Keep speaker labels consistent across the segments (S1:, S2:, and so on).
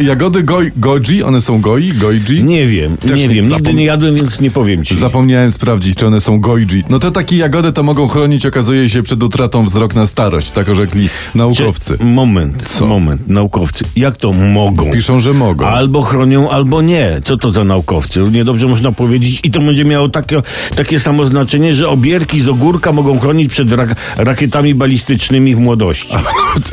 S1: Jagody goj, goji, one są goi, goji?
S2: Nie wiem,
S1: Też
S2: nie wiem. Nigdy nie jadłem, więc nie powiem ci.
S1: Zapomniałem sprawdzić, czy one są goji. No te takie jagody to mogą chronić, okazuje się, przed utratą wzrok na starość, tak orzekli naukowcy.
S2: Cie- Moment,
S1: Co?
S2: moment. Naukowcy. Jak to mogą?
S1: Piszą, że mogą.
S2: Albo chronią, albo nie. Co to za naukowcy? Niedobrze można powiedzieć i to będzie miało takie, takie samo znaczenie, że obierki z ogórka mogą chronić przed rak rakietami balistycznymi w młodości.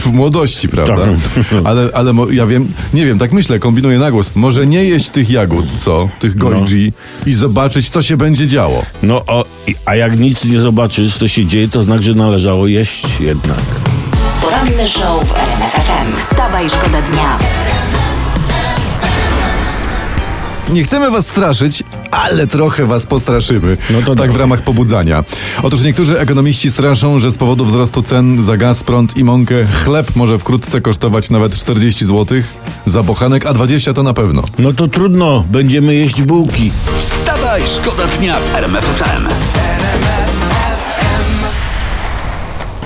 S1: W młodości, prawda?
S2: Tak.
S1: Ale, ale ja wiem, nie wiem, tak myślę, kombinuję na głos. Może nie jeść tych jagód, co? Tych goji i zobaczyć, co się będzie działo.
S2: No, o, i- a jak nic nie zobaczysz, co się dzieje, to znak, że należało jeść jednak.
S3: Poranny show w RMF FM. Wstawaj, szkoda dnia.
S1: Nie chcemy was straszyć, ale trochę was postraszymy.
S2: No to
S1: tak
S2: dawaj.
S1: w ramach pobudzania. Otóż niektórzy ekonomiści straszą, że z powodu wzrostu cen za gaz, prąd i mąkę chleb może wkrótce kosztować nawet 40 zł za bochanek, a 20 to na pewno.
S2: No to trudno, będziemy jeść bułki.
S4: Wstawaj, szkoda dnia w RMF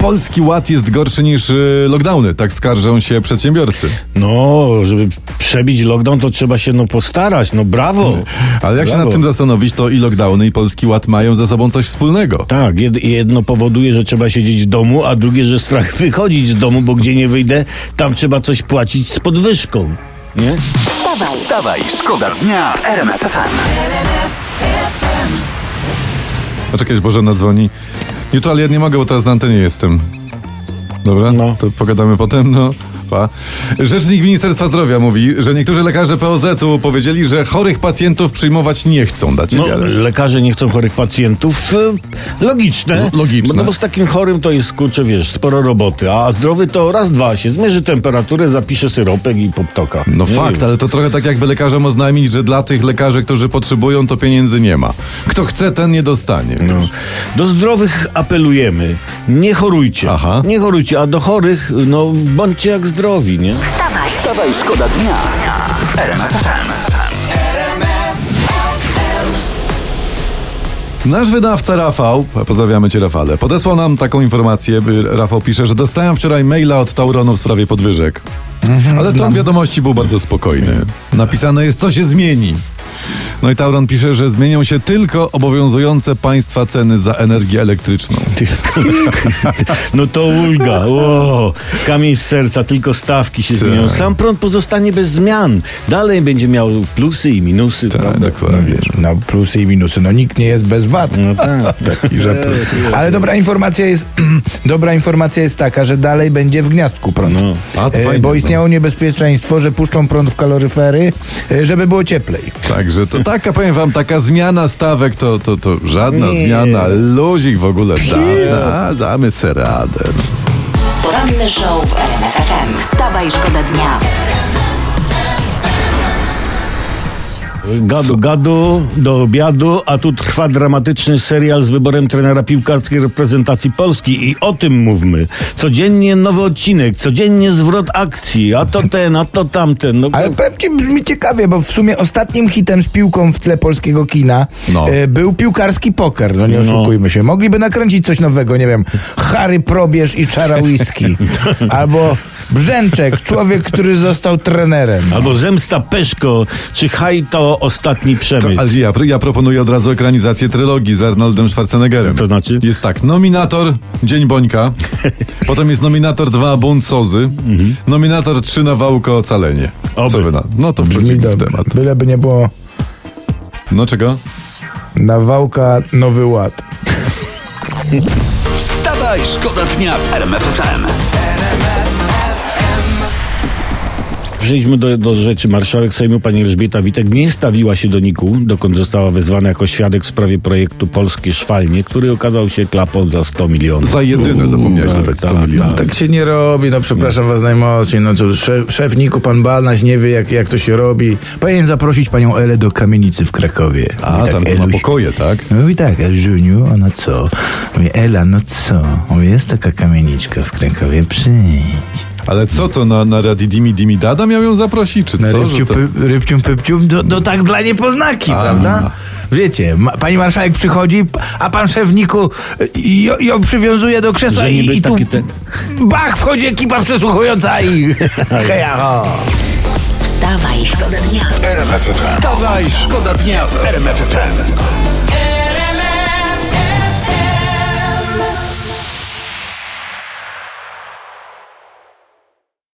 S1: Polski ład jest gorszy niż y, lockdowny, tak skarżą się przedsiębiorcy.
S2: No, żeby przebić lockdown, to trzeba się no postarać. No brawo.
S1: Ale jak się
S2: Brawo.
S1: nad tym zastanowić, to i lockdowny, i polski ład mają ze sobą coś wspólnego.
S2: Tak, jed, jedno powoduje, że trzeba siedzieć w domu, a drugie, że strach wychodzić z domu, bo gdzie nie wyjdę, tam trzeba coś płacić z podwyżką. Nie?
S3: Wstawaj,
S4: Wstawaj, szkoda dnia w RMF FM.
S1: Poczekaj, Bożena dzwoni. To ale ja nie mogę, bo teraz na antenie jestem. Dobra,
S2: No.
S1: to pogadamy potem, no. Rzecznik Ministerstwa Zdrowia mówi, że niektórzy lekarze POZ-u powiedzieli, że chorych pacjentów przyjmować nie chcą dać
S2: No,
S1: wiarę.
S2: lekarze nie chcą chorych pacjentów. e, Logiczne.
S1: Logiczne.
S2: No bo z takim chorym to jest, kurczę, wiesz, sporo roboty, a zdrowy to raz, dwa się zmierzy temperaturę, zapisze syropek i poptoka.
S1: No
S2: Nie
S1: fakt,
S2: wiem.
S1: ale to trochę tak jakby lekarzom oznajmić, że dla tych lekarzy, którzy potrzebują, to pieniędzy nie ma. Kto chce, ten nie dostanie.
S2: No. Do zdrowych apelujemy. Nie chorujcie.
S1: Aha.
S2: Nie chorujcie, a do chorych, no, bądźcie jak zdrowi, nie?
S3: wstawaj.
S4: Wstawaj, szkoda dnia w RMF FM.
S1: Nasz wydawca Rafał, pozdrawiamy cię Rafale, podesłał nam taką informację, by Rafał pisze, że dostałem wczoraj maila od Tauronu w sprawie podwyżek. Ale ton wiadomości był bardzo spokojny. Napisane jest, co się zmieni. No i Tauron pisze, że zmienią się tylko obowiązujące państwa ceny za energię elektryczną.
S2: No to ulga. O, kamień z serca, tylko stawki się zmienią. Sam prąd pozostanie bez zmian. Dalej będzie miał plusy i minusy.
S1: Tak,
S2: prawda?
S1: dokładnie.
S5: Wiesz, no plusy i minusy. No nikt nie jest bez wad.
S2: No tak.
S5: Taki żart. Ale dobra informacja jest dobra informacja jest taka, że dalej będzie w gniazdku prąd.
S2: No.
S1: A, to
S5: E,
S1: fajnie,
S5: bo
S1: no.
S5: istniało niebezpieczeństwo, że puszczą prąd w kaloryfery, e, żeby było cieplej.
S1: Także to taka, powiem wam, taka zmiana stawek to, to, to żadna
S5: Nie.
S1: zmiana. Luzik w ogóle damy, damy se radę.
S3: Poranny show w RMF FM. Wstawaj, szkoda dnia.
S2: Gadu, gadu do obiadu, a tu trwa dramatyczny serial z wyborem trenera piłkarskiej reprezentacji Polski i o tym mówmy. Codziennie nowy odcinek, codziennie zwrot akcji, a to ten, a to tamten. No,
S5: Ale powiem ci, brzmi ciekawie, bo w sumie ostatnim hitem z piłką w tle polskiego kina
S1: No.
S5: e, był piłkarski poker, no nie
S2: No.
S5: oszukujmy się. Mogliby nakręcić coś nowego, nie wiem, Harry Probierz i Czara Whisky. Albo Brzęczek, człowiek, który został trenerem.
S2: Albo Zemsta Peszko, czy Haj to ostatni
S1: To,
S2: przemysł.
S1: ale ja, ja proponuję od razu ekranizację trylogii z Arnoldem Schwarzeneggerem.
S2: To znaczy?
S1: Jest tak, nominator Dzień Bońka, potem jest nominator 2 Bunt Sozy, nominator 3 Nawałko Ocalenie.
S2: Oby.
S1: Co wy na? No to
S5: Brzmi dobrze.
S1: temat.
S5: Byleby nie było
S1: No czego?
S5: nawałka Nowy Ład.
S4: Wstawaj, szkoda dnia w RMF
S2: Przejdźmy do, do rzeczy. Marszałek Sejmu pani Elżbieta Witek nie stawiła się do Niku, dokąd została wezwana jako świadek w sprawie projektu Polskie Szwalnie, który okazał się klapą za 100 milionów.
S1: Za jedyne zapomniałeś
S2: tak,
S1: dodać 100
S2: tak,
S1: milionów.
S5: Tak się nie robi, no przepraszam was najmocniej. No co, szef, szef Niku, pan Balnaś nie wie jak, jak to się robi. Powinien zaprosić panią Elę do kamienicy w Krakowie.
S1: A,
S5: Mówi
S1: tam
S5: tak,
S1: to ma pokoje, tak?
S5: Mówi tak, Elżuniu, ona co? Mówi, Ela, no co? Mówi, jest taka kamieniczka w Krakowie, przyjdź.
S1: Ale co to, na, na Radidimi Dimi Dada miał ją zaprosić, czy
S5: Na
S1: co?
S5: rybciu,
S1: to...
S5: py, rybcium, pypcium, to, to tak dla niepoznaki, prawda? Wiecie, ma, pani marszałek przychodzi, a pan szewniku ją, ją przywiązuje do krzesła
S2: Że
S5: i, i tu
S2: taki ten-
S5: bach, wchodzi ekipa przesłuchująca i heja ho.
S3: Wstawaj, szkoda dnia.
S4: Wstawaj, szkoda dnia w RMF FM.